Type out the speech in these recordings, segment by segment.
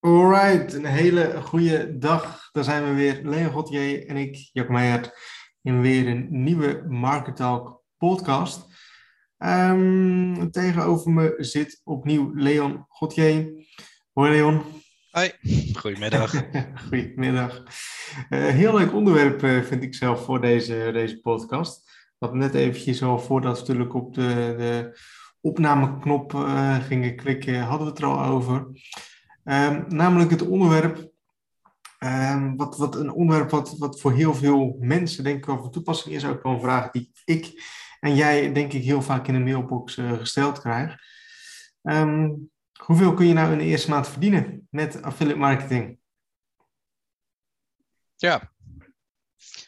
Alright, een hele goede dag. Daar zijn we weer, Leon Gauthier en ik, Jack Meijert, in weer een nieuwe Market Talk podcast. Um, tegenover me zit opnieuw Leon Gauthier. Hoi Leon. Hoi, goedemiddag. goedemiddag. Uh, heel leuk onderwerp uh, vind ik zelf voor deze, deze podcast. Dat net eventjes al voordat we natuurlijk op de, de opnameknop uh, gingen klikken, hadden we het er al over. Um, namelijk het onderwerp, um, wat, wat een onderwerp wat, wat voor heel veel mensen denk ik wel van toepassing is. Ook wel een vraag die ik en jij denk ik heel vaak in de mailbox uh, gesteld krijg. Um, hoeveel kun je nou in de eerste maand verdienen met affiliate marketing? Ja,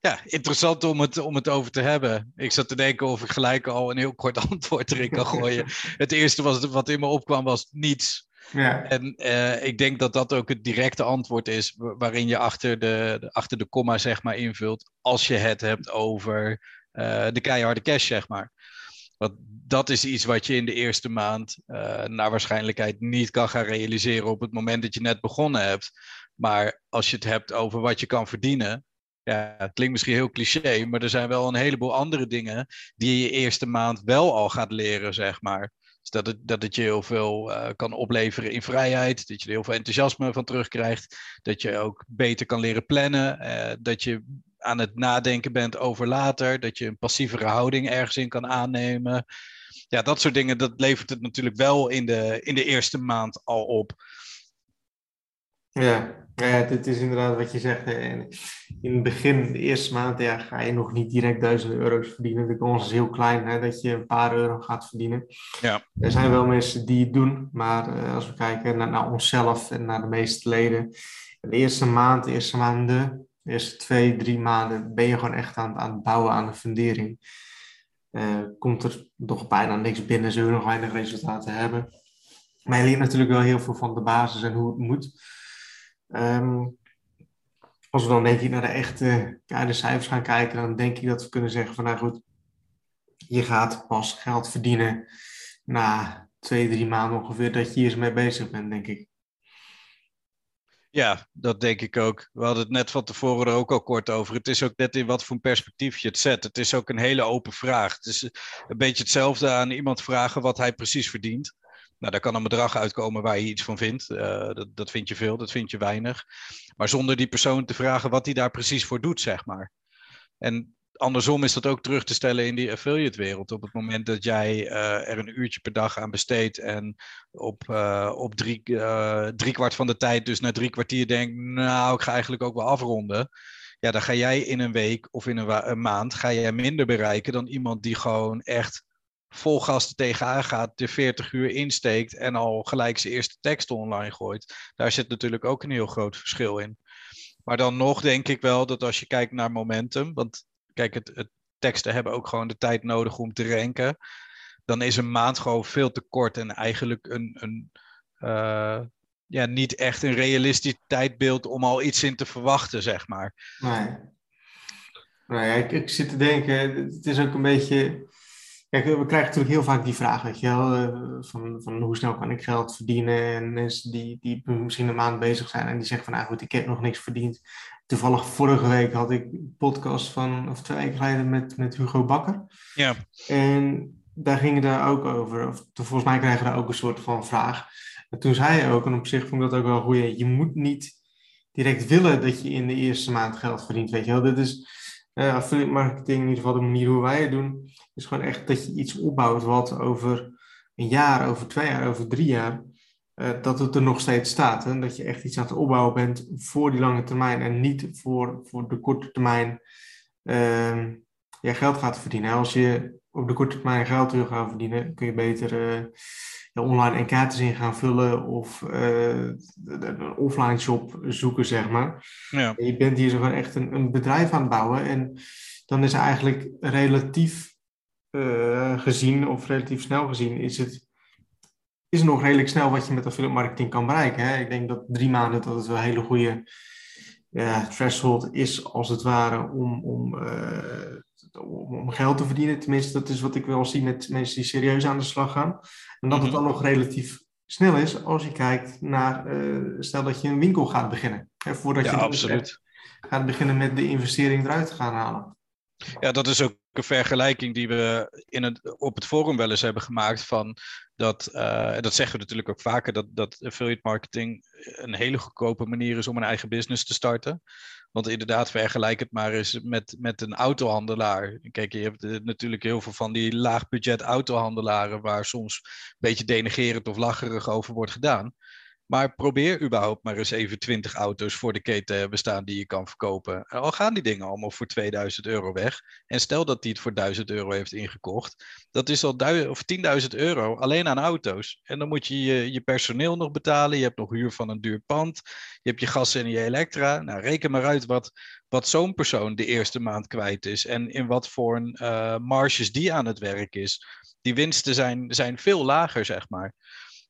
ja, interessant om het, om het over te hebben. Ik zat te denken of ik gelijk al een heel kort antwoord erin kan gooien. het eerste was, wat in me opkwam was niets. Ja. En uh, ik denk dat dat ook het directe antwoord is, waarin je achter de, achter de komma zeg maar invult, als je het hebt over uh, de keiharde cash, zeg maar. Want dat is iets wat je in de eerste maand uh, naar waarschijnlijkheid niet kan gaan realiseren op het moment dat je net begonnen hebt. Maar als je het hebt over wat je kan verdienen, ja, het klinkt misschien heel cliché, maar er zijn wel een heleboel andere dingen die je eerste maand wel al gaat leren, zeg maar. Dus dat het, dat je heel veel uh, kan opleveren in vrijheid. Dat je er heel veel enthousiasme van terugkrijgt. Dat je ook beter kan leren plannen. Uh, dat je aan het nadenken bent over later. Dat je een passievere houding ergens in kan aannemen. Ja, dat soort dingen, dat levert het natuurlijk wel in de, in de eerste maand al op. Ja, ja, het is inderdaad wat je zegt. In het begin, de eerste maand, ja, ga je nog niet direct duizenden euro's verdienen. De kans is heel klein hè, dat je een paar euro gaat verdienen. Ja. Er zijn wel mensen die het doen, maar uh, als we kijken naar, naar, onszelf en naar de meeste leden, de eerste maand, de eerste maanden, de eerste twee, drie maanden ben je gewoon echt aan, aan het bouwen aan de fundering. Uh, komt er toch bijna niks binnen, zullen we nog weinig resultaten hebben. Maar je leert natuurlijk wel heel veel van de basis en hoe het moet. Um, als we dan denk naar de echte cijfers gaan kijken, dan denk ik dat we kunnen zeggen van nou goed, je gaat pas geld verdienen na twee, drie maanden ongeveer dat je hier mee bezig bent, denk ik. Ja, dat denk ik ook. We hadden het net van tevoren er ook al kort over. Het is ook net in wat voor perspectief je het zet. Het is ook een hele open vraag. Het is een beetje hetzelfde aan iemand vragen wat hij precies verdient. Nou, daar kan een bedrag uitkomen waar je iets van vindt. Uh, dat, dat vind je veel, dat vind je weinig. Maar zonder die persoon te vragen wat hij daar precies voor doet, zeg maar. En andersom is dat ook terug te stellen in die affiliate wereld. Op het moment dat jij uh, er een uurtje per dag aan besteedt en op, uh, op drie, uh, drie kwart van de tijd, dus na drie kwartier denkt, nou, ik ga eigenlijk ook wel afronden. Ja, dan ga jij in een week of in een, een maand ga jij minder bereiken dan iemand die gewoon echt vol gas tegenaan gaat, de 40 uur insteekt en al gelijk zijn eerste tekst online gooit. Daar zit natuurlijk ook een heel groot verschil in. Maar dan nog denk ik wel dat als je kijkt naar momentum, want kijk, het, het teksten hebben ook gewoon de tijd nodig om te ranken. Dan is een maand gewoon veel te kort en eigenlijk een, een uh, ja, niet echt een realistisch tijdbeeld om al iets in te verwachten, zeg maar. Nee. Nou ja, ik zit te denken, het is ook een beetje Kijk, we krijgen natuurlijk heel vaak die vraag, weet je wel, eh, van, van hoe snel kan ik geld verdienen? En mensen die, die misschien een maand bezig zijn en die zeggen van, nou goed, ik heb nog niks verdiend. Toevallig vorige week had ik een podcast van, of twee weken geleden, met, met Hugo Bakker. Ja. En daar ging het daar ook over. Of, volgens mij krijgen we daar ook een soort van vraag. En toen zei hij ook, en op zich vond ik dat ook wel goed, je moet niet direct willen dat je in de eerste maand geld verdient, weet je wel. Dit is affiliate marketing, in ieder geval de manier hoe wij het doen, is gewoon echt dat je iets opbouwt wat over een jaar, over twee jaar, over drie jaar, uh, dat het er nog steeds staat. En dat je echt iets aan het opbouwen bent voor die lange termijn en niet voor, voor de korte termijn uh, ja, geld gaat verdienen. Als je op de korte termijn geld wil gaan verdienen, kun je beter uh, online enquêtes in gaan vullen of een offline shop zoeken, zeg maar. Ja. Je bent hier zo gewoon echt een, een, bedrijf aan het bouwen en dan is eigenlijk relatief uh, gezien, of relatief snel gezien, is het, is nog redelijk snel wat je met affiliate marketing kan bereiken. Hè? Ik denk dat drie maanden dat het wel een hele goede uh, threshold is, als het ware, om, om uh, om geld te verdienen. Tenminste, dat is wat ik wel zie met mensen die serieus aan de slag gaan. En dat het mhm. dan nog relatief snel is als je kijkt naar, uh, stel dat je een winkel gaat beginnen. Hè, voordat ja, je absoluut. gaat beginnen met de investering eruit te gaan halen. Ja, dat is ook een vergelijking die we in het, op het forum wel eens hebben gemaakt van dat, uh, en dat zeggen we natuurlijk ook vaker, dat, dat affiliate marketing een hele goedkope manier is om een eigen business te starten. Want inderdaad, vergelijk het maar eens met, met een autohandelaar. Kijk, je hebt natuurlijk heel veel van die laagbudget autohandelaren waar soms een beetje denigerend of lacherig over wordt gedaan. Maar probeer überhaupt maar eens even 20 auto's voor de keten te hebben staan die je kan verkopen. Al gaan die dingen allemaal voor 2000 euro weg. En stel dat hij het voor 1000 euro heeft ingekocht. Dat is al of 10.000 euro alleen aan auto's. En dan moet je, je je personeel nog betalen. Je hebt nog huur van een duur pand. Je hebt je gas en je elektra. Nou, reken maar uit wat, wat zo'n persoon de eerste maand kwijt is. En in wat voor een, uh, marges die aan het werk is. Die winsten zijn, zijn veel lager, zeg maar.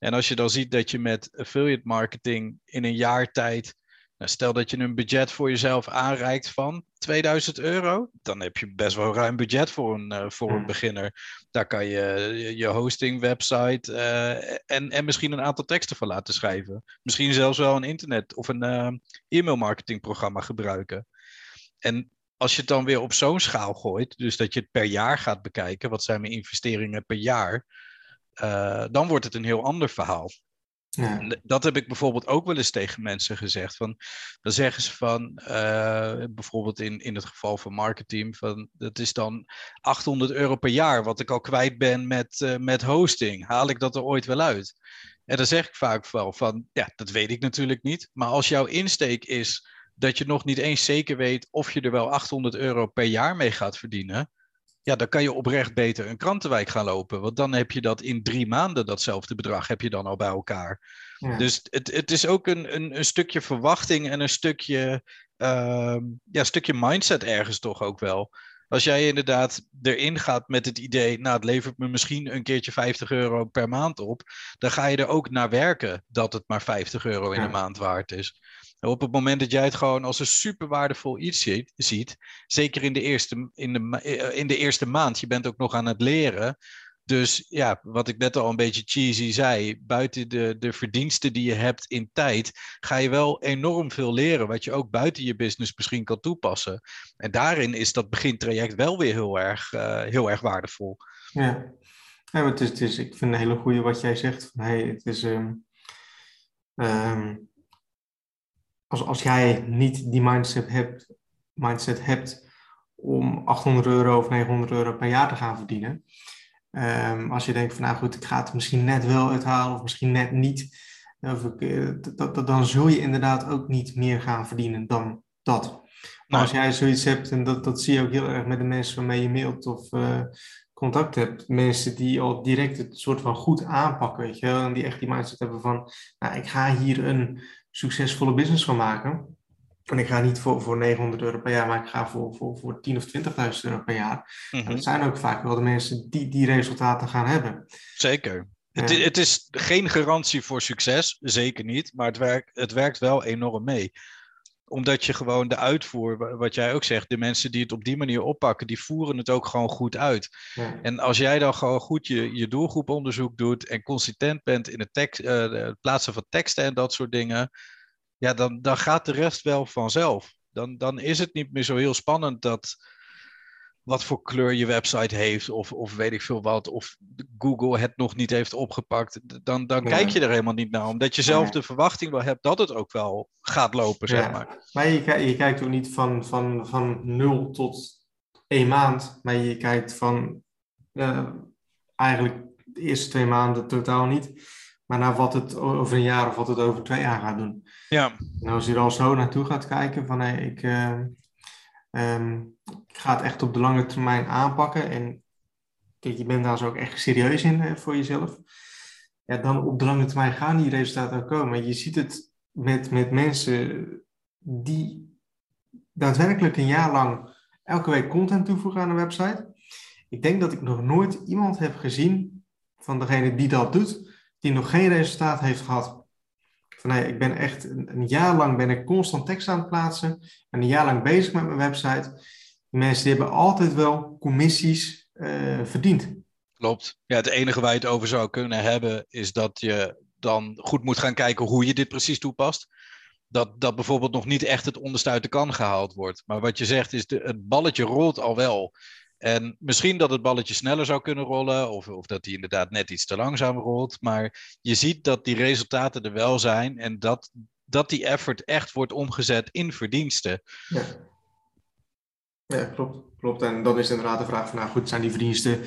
En als je dan ziet dat je met affiliate marketing in een jaar tijd, nou stel dat je een budget voor jezelf aanreikt van 2000 euro, dan heb je best wel ruim budget voor een, uh, voor een beginner. Daar kan je je hosting, website uh, en, en misschien een aantal teksten van laten schrijven. Misschien zelfs wel een internet of een uh, e-mail marketingprogramma gebruiken. En als je het dan weer op zo'n schaal gooit, dus dat je het per jaar gaat bekijken, wat zijn mijn investeringen per jaar? Uh, dan wordt het een heel ander verhaal. Ja. Dat heb ik bijvoorbeeld ook wel eens tegen mensen gezegd. Van, dan zeggen ze van, uh, bijvoorbeeld in, in het geval van marketing, van, dat is dan 800 euro per jaar wat ik al kwijt ben met, uh, met hosting. Haal ik dat er ooit wel uit? En dan zeg ik vaak wel van, ja, dat weet ik natuurlijk niet. Maar als jouw insteek is dat je nog niet eens zeker weet of je er wel 800 euro per jaar mee gaat verdienen, ja, dan kan je oprecht beter een krantenwijk gaan lopen. Want dan heb je dat in drie maanden, datzelfde bedrag, heb je dan al bij elkaar. Dus het, het is ook een, een, een stukje verwachting en een stukje, uh, ja, stukje mindset ergens toch ook wel. Als jij inderdaad erin gaat met het idee, nou het levert me misschien een keertje 50 euro per maand op, dan ga je er ook naar werken dat het maar 50 euro in de maand waard is. Op het moment dat jij het gewoon als een super waardevol iets ziet, zeker in de, eerste, in, de, in de eerste maand, je bent ook nog aan het leren. Dus ja, wat ik net al een beetje cheesy zei, buiten de, de verdiensten die je hebt in tijd, ga je wel enorm veel leren, wat je ook buiten je business misschien kan toepassen. En daarin is dat begintraject wel weer heel erg, uh, heel erg waardevol. Ja, ja het is, het is, ik vind een hele goede wat jij zegt. Hey, het is, um, als, als jij niet die mindset hebt, mindset hebt om 800 euro of 900 euro per jaar te gaan verdienen. Um, als je denkt van nou goed, ik ga het misschien net wel uithalen of misschien net niet. Of ik, eh, dat, dat, dan zul je inderdaad ook niet meer gaan verdienen dan dat. Maar als jij zoiets hebt, en dat, dat zie je ook heel erg met de mensen waarmee je mailt of uh, contact hebt. Mensen die al direct het soort van goed aanpakken, weet je wel. En die echt die mindset hebben van, nou ik ga hier een succesvolle business van maken. En ik ga niet voor, voor 900 euro per jaar, maar ik ga voor, voor, voor 10 of 20.000 euro per jaar. Mm Dat zijn ook vaak wel de mensen die die resultaten gaan hebben. Zeker. Het, het, is geen garantie voor succes, zeker niet, maar het, werkt het werkt wel enorm mee omdat je gewoon de uitvoer, wat jij ook zegt, de mensen die het op die manier oppakken, die voeren het ook gewoon goed uit. Ja. En als jij dan gewoon goed je, je doelgroeponderzoek doet en consistent bent in het, tekst, uh, het plaatsen van teksten en dat soort dingen, ja, dan, dan gaat de rest wel vanzelf. Dan, dan is het niet meer zo heel spannend dat wat voor kleur je website heeft, of, of weet ik veel wat, of Google het nog niet heeft opgepakt, dan, dan kijk je er helemaal niet naar, omdat je zelf de verwachting wel hebt dat het ook wel gaat lopen, zeg ja. maar. Maar je, je kijkt ook niet van, van, van 0 tot één maand, maar je kijkt van uh, eigenlijk de eerste twee maanden totaal niet, maar naar wat het over een jaar of wat het over twee jaar gaat doen. Ja. En als je er al zo naartoe gaat kijken van hey, ik... Uh, Um, ik ga het echt op de lange termijn aanpakken. En kijk, je bent daar zo ook echt serieus in uh, voor jezelf. Ja, dan op de lange termijn gaan die resultaten ook komen. Je ziet het met, met mensen die daadwerkelijk een jaar lang elke week content toevoegen aan een website. Ik denk dat ik nog nooit iemand heb gezien van degene die dat doet, die nog geen resultaat heeft gehad van hey, ik ben echt een, jaar lang ben ik constant tekst aan het plaatsen en een jaar lang bezig met mijn website. Die mensen die hebben altijd wel commissies uh, verdiend. Klopt. Ja, het enige waar je het over zou kunnen hebben is dat je dan goed moet gaan kijken hoe je dit precies toepast. Dat, dat bijvoorbeeld nog niet echt het onderste uit de kan gehaald wordt. Maar wat je zegt is, de, het balletje rolt al wel. En misschien dat het balletje sneller zou kunnen rollen, of, of dat hij inderdaad net iets te langzaam rolt. Maar je ziet dat die resultaten er wel zijn en dat, dat die effort echt wordt omgezet in verdiensten. Ja. Ja, klopt, klopt. En dan is inderdaad de vraag van, nou goed, zijn die verdiensten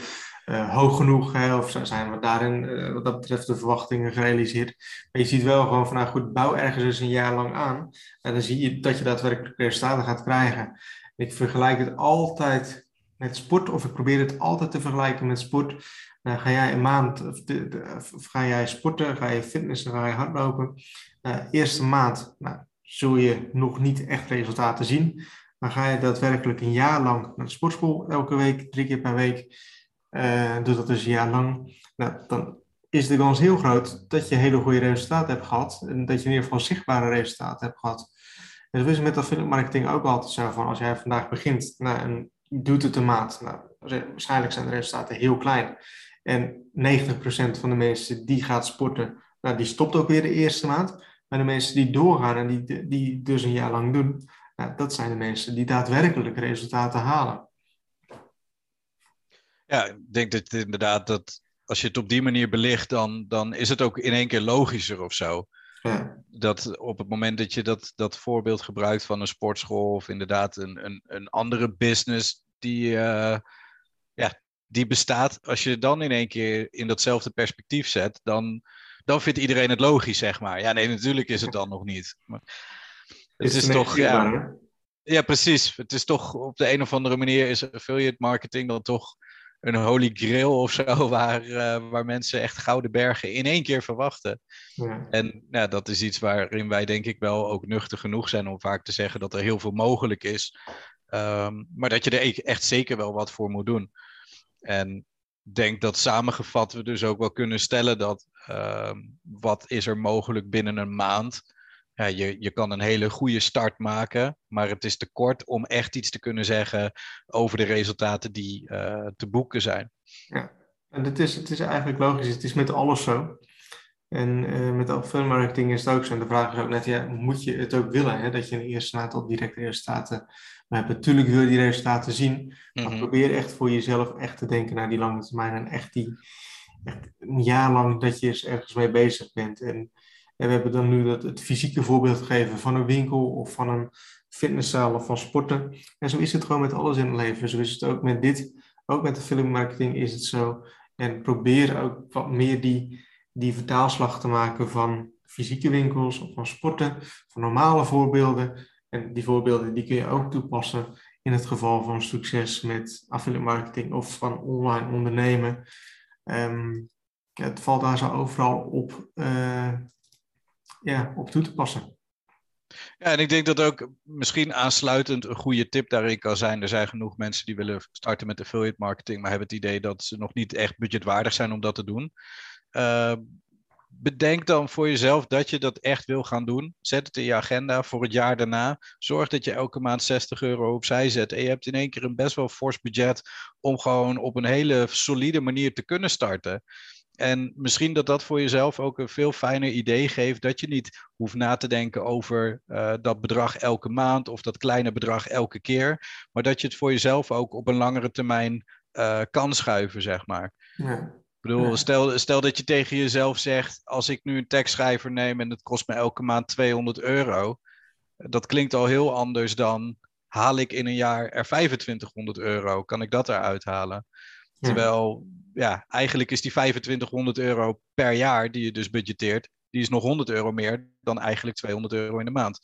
uh, hoog genoeg? Hè? Of zijn we daarin, uh, wat dat betreft, de verwachtingen gerealiseerd? Maar je ziet wel gewoon van, nou goed, bouw ergens eens een jaar lang aan. En dan zie je dat je daadwerkelijk resultaten gaat krijgen. Ik vergelijk het altijd met sport, of ik probeer het altijd te vergelijken met sport. Nou, ga jij een maand, of, ga jij sporten, ga je fitnessen, ga je hardlopen. Uh, eerste maand nou, zul je nog niet echt resultaten zien. Maar ga je daadwerkelijk een jaar lang naar de sportschool, elke week, drie keer per week, uh, doe dat dus een jaar lang, nou, dan is de kans heel groot dat je hele goede resultaten hebt gehad. En dat je in ieder geval zichtbare resultaten hebt gehad. En dat is met affiliate marketing ook altijd zo van als jij vandaag begint nou, en doet het een maand. Nou, waarschijnlijk zijn de resultaten heel klein. En 90% van de mensen die gaat sporten, nou, die stopt ook weer de eerste maand. Maar de mensen die doorgaan en die, die dus een jaar lang doen, nou, dat zijn de mensen die daadwerkelijk resultaten halen. Ja, ik denk dat inderdaad dat als je het op die manier belicht, dan, dan is het ook in één keer logischer of zo. Ja. Dat op het moment dat je dat, dat voorbeeld gebruikt van een sportschool of inderdaad een, een, een andere business die, uh, ja, die bestaat, als je dan in één keer in datzelfde perspectief zet, dan, dan vindt iedereen het logisch, zeg maar. Ja, nee, natuurlijk is het dan nog niet. Maar het is, toch, ja, ja, precies. Het is toch op de een of andere manier is affiliate marketing dan toch een holy grail of zo, waar, uh, waar mensen echt gouden bergen in één keer verwachten. Ja. En ja, dat is iets waarin wij denk ik wel ook nuchter genoeg zijn om vaak te zeggen dat er heel veel mogelijk is. Um, maar dat je er e-, echt zeker wel wat voor moet doen. En denk dat samengevat we dus ook wel kunnen stellen dat uh, wat is er mogelijk binnen een maand ja, je, je kan een hele goede start maken, maar het is te kort om echt iets te kunnen zeggen over de resultaten die uh, te boeken zijn. Ja, en het is, het is eigenlijk logisch. Het is met alles zo. En uh, met affiliate marketing is het ook zo. En de vraag is ook net, ja, moet je het ook willen? Hè? Dat je een eerste aantal directe resultaten hebt. Natuurlijk wil je die resultaten zien. Maar mm-hmm. probeer echt voor jezelf echt te denken naar die lange termijn. En echt die echt een jaar lang dat je ergens mee bezig bent. En en we hebben dan nu dat, het fysieke voorbeeld gegeven van een winkel of van een fitnesszaal of van sporten. En zo is het gewoon met alles in het leven. Zo is het ook met dit. Ook met de filmmarketing is het zo. En probeer ook wat meer die, die vertaalslag te maken van fysieke winkels of van sporten, van normale voorbeelden. En die voorbeelden die kun je ook toepassen in het geval van succes met affiliate marketing of van online ondernemen. Um, het valt daar zo overal op uh, ja, op toe te passen. Ja, en ik denk dat ook misschien aansluitend een goede tip daarin kan zijn. Er zijn genoeg mensen die willen starten met affiliate marketing, maar hebben het idee dat ze nog niet echt budgetwaardig zijn om dat te doen. Uh, bedenk dan voor jezelf dat je dat echt wil gaan doen. Zet het in je agenda voor het jaar daarna. Zorg dat je elke maand 60 euro opzij zet. En je hebt in één keer een best wel fors budget om gewoon op een hele solide manier te kunnen starten. En misschien dat dat voor jezelf ook een veel fijner idee geeft. Dat je niet hoeft na te denken over uh, dat bedrag elke maand of dat kleine bedrag elke keer. Maar dat je het voor jezelf ook op een langere termijn uh, kan schuiven, zeg maar. Ja. Ik bedoel, stel, stel dat je tegen jezelf zegt: als ik nu een tekstschrijver neem en het kost me elke maand 200 euro. Dat klinkt al heel anders dan haal ik in een jaar er 2500 euro. Kan ik dat eruit halen? Terwijl, ja, eigenlijk is die 2500 euro per jaar die je dus budgeteert, die is nog 100 euro meer dan eigenlijk 200 euro in de maand.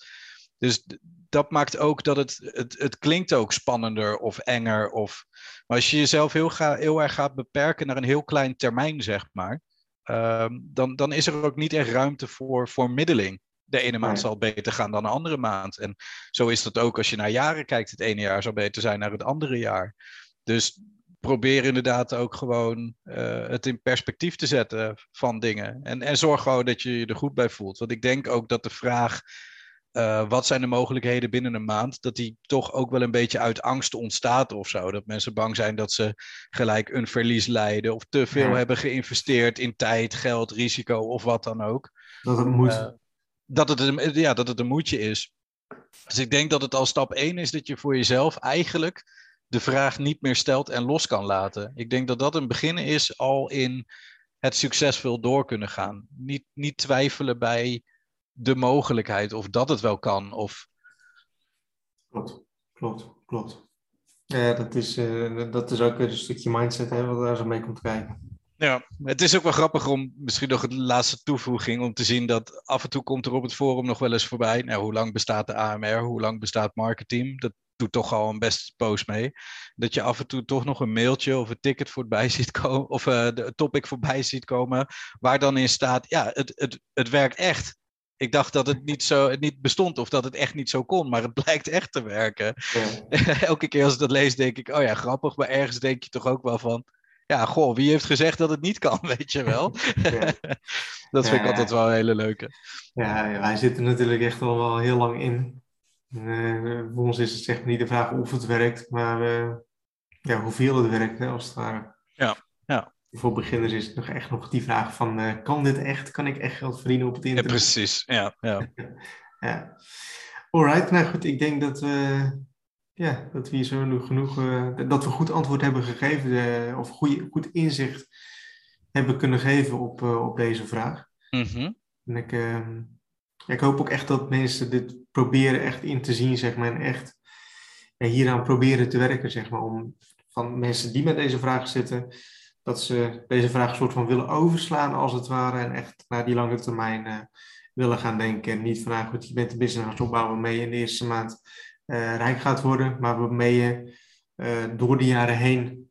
Dus dat maakt ook dat het, het, het klinkt ook spannender of enger. Of, maar als je jezelf heel, ga, heel erg gaat beperken naar een heel klein termijn, zeg maar, um, dan, dan is er ook niet echt ruimte voor, voor middeling. De ene maand zal beter gaan dan de andere maand. En zo is dat ook als je naar jaren kijkt. Het ene jaar zal beter zijn naar het andere jaar. Dus probeer inderdaad ook gewoon uh, het in perspectief te zetten van dingen. En, en zorg gewoon dat je je er goed bij voelt. Want ik denk ook dat de vraag uh, wat zijn de mogelijkheden binnen een maand, dat die toch ook wel een beetje uit angst ontstaat of zo. Dat mensen bang zijn dat ze gelijk een verlies lijden of te veel hebben geïnvesteerd in tijd, geld, risico of wat dan ook. Dat het moet. Uh, dat, het een, ja, dat het een moedje is. Dus ik denk dat het al stap 1 is dat je voor jezelf eigenlijk de vraag niet meer stelt en los kan laten. Ik denk dat dat een begin is al in het succesvol door kunnen gaan. Niet, niet twijfelen bij de mogelijkheid of dat het wel kan. Of... Klopt, klopt, klopt. Ja, dat is, uh, dat is ook een stukje mindset hè, wat daar zo mee komt kijken. Ja, het is ook wel grappig om misschien nog een laatste toevoeging om te zien dat af en toe komt er op het forum nog wel eens voorbij. Nou, hoe lang bestaat de AMR? Hoe lang bestaat marketing? Dat doet toch al een best post mee. Dat je af en toe toch nog een mailtje of een ticket voorbij ziet komen, of uh, de topic voorbij ziet komen, waar dan in staat, ja, het, het, het werkt echt. Ik dacht dat het niet, zo, het niet bestond of dat het echt niet zo kon, maar het blijkt echt te werken. Elke keer als ik dat lees, denk ik, oh ja, grappig, maar ergens denk je toch ook wel van, ja, goh, wie heeft gezegd dat het niet kan, weet je wel? dat vind ik altijd wel een hele leuke. Ja, ja, wij zitten natuurlijk echt al wel heel lang in. Uh, voor ons is het zeg maar niet de vraag of het werkt, maar uh, ja, hoeveel het werkt, hè, als het ware. Ja, ja. Voor beginners is het nog echt nog die vraag van, uh, kan dit echt? Kan ik echt geld verdienen op het internet? Ja, precies. Ja, ja. ja. Alright, nou goed, ik denk dat we, ja, dat we hier zo nog genoeg, dat we goed antwoord hebben gegeven, of goede, goed inzicht hebben kunnen geven op, op deze vraag. Mm En ik, ehm, ik hoop ook echt dat mensen dit proberen echt in te zien, zeg maar, en echt ja, hieraan proberen te werken, zeg maar, om van mensen die met deze vraag zitten, dat ze deze vraag soort van willen overslaan, als het ware, en echt naar die lange termijn uh, willen gaan denken. En niet van, nou goed, je bent een business gaan opbouwen waarmee je in de eerste maand uh, rijk gaat worden, maar waarmee je uh, door de jaren heen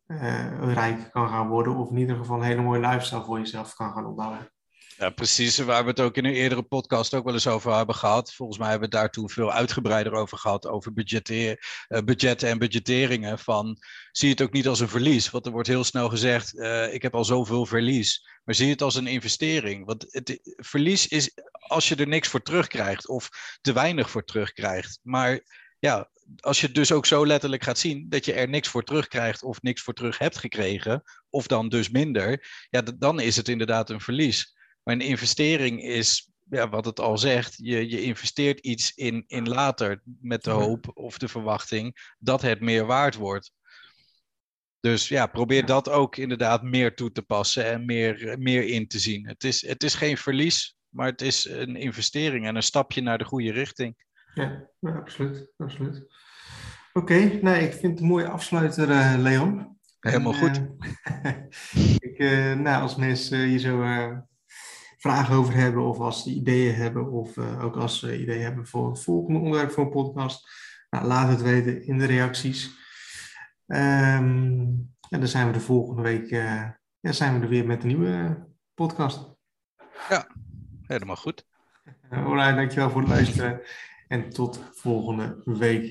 rijk kan gaan worden, of in ieder geval een hele mooie lifestyle voor jezelf kan gaan opbouwen. Ja, precies. Waar we het ook in een eerdere podcast ook wel eens over hebben gehad. Volgens mij hebben we het daar toen veel uitgebreider over gehad. Over budgetten, uh, budgetten en budgetteringen. Van, zie het ook niet als een verlies. Want er wordt heel snel gezegd, uh, ik heb al zoveel verlies. Maar zie het als een investering. Want het, verlies is als je er niks voor terugkrijgt. Of te weinig voor terugkrijgt. Maar ja, als je het dus ook zo letterlijk gaat zien dat je er niks voor terugkrijgt of niks voor terug hebt gekregen, of dan dus minder, ja, dan is het inderdaad een verlies. Maar een investering is, ja, wat het al zegt, je, je investeert iets in, in later met de hoop of de verwachting dat het meer waard wordt. Dus ja, probeer dat ook inderdaad meer toe te passen en meer, meer in te zien. Het is, het is geen verlies, maar het is een investering en een stapje naar de goede richting. Ja, absoluut. absoluut. Oké, nou, ik vind het een mooie afsluiter, uh, Leon. Helemaal goed. Uh, ik, uh, nou, als mensen hier zo vragen over hebben of als ze ideeën hebben of uh, ook als ze ideeën hebben voor het volgende onderwerp voor een podcast. Nou, laat het weten in de reacties. Um, en dan zijn we de volgende week uh, ja, zijn we er weer met een nieuwe podcast. Ja, helemaal goed. Alright, dankjewel voor het luisteren en tot volgende week.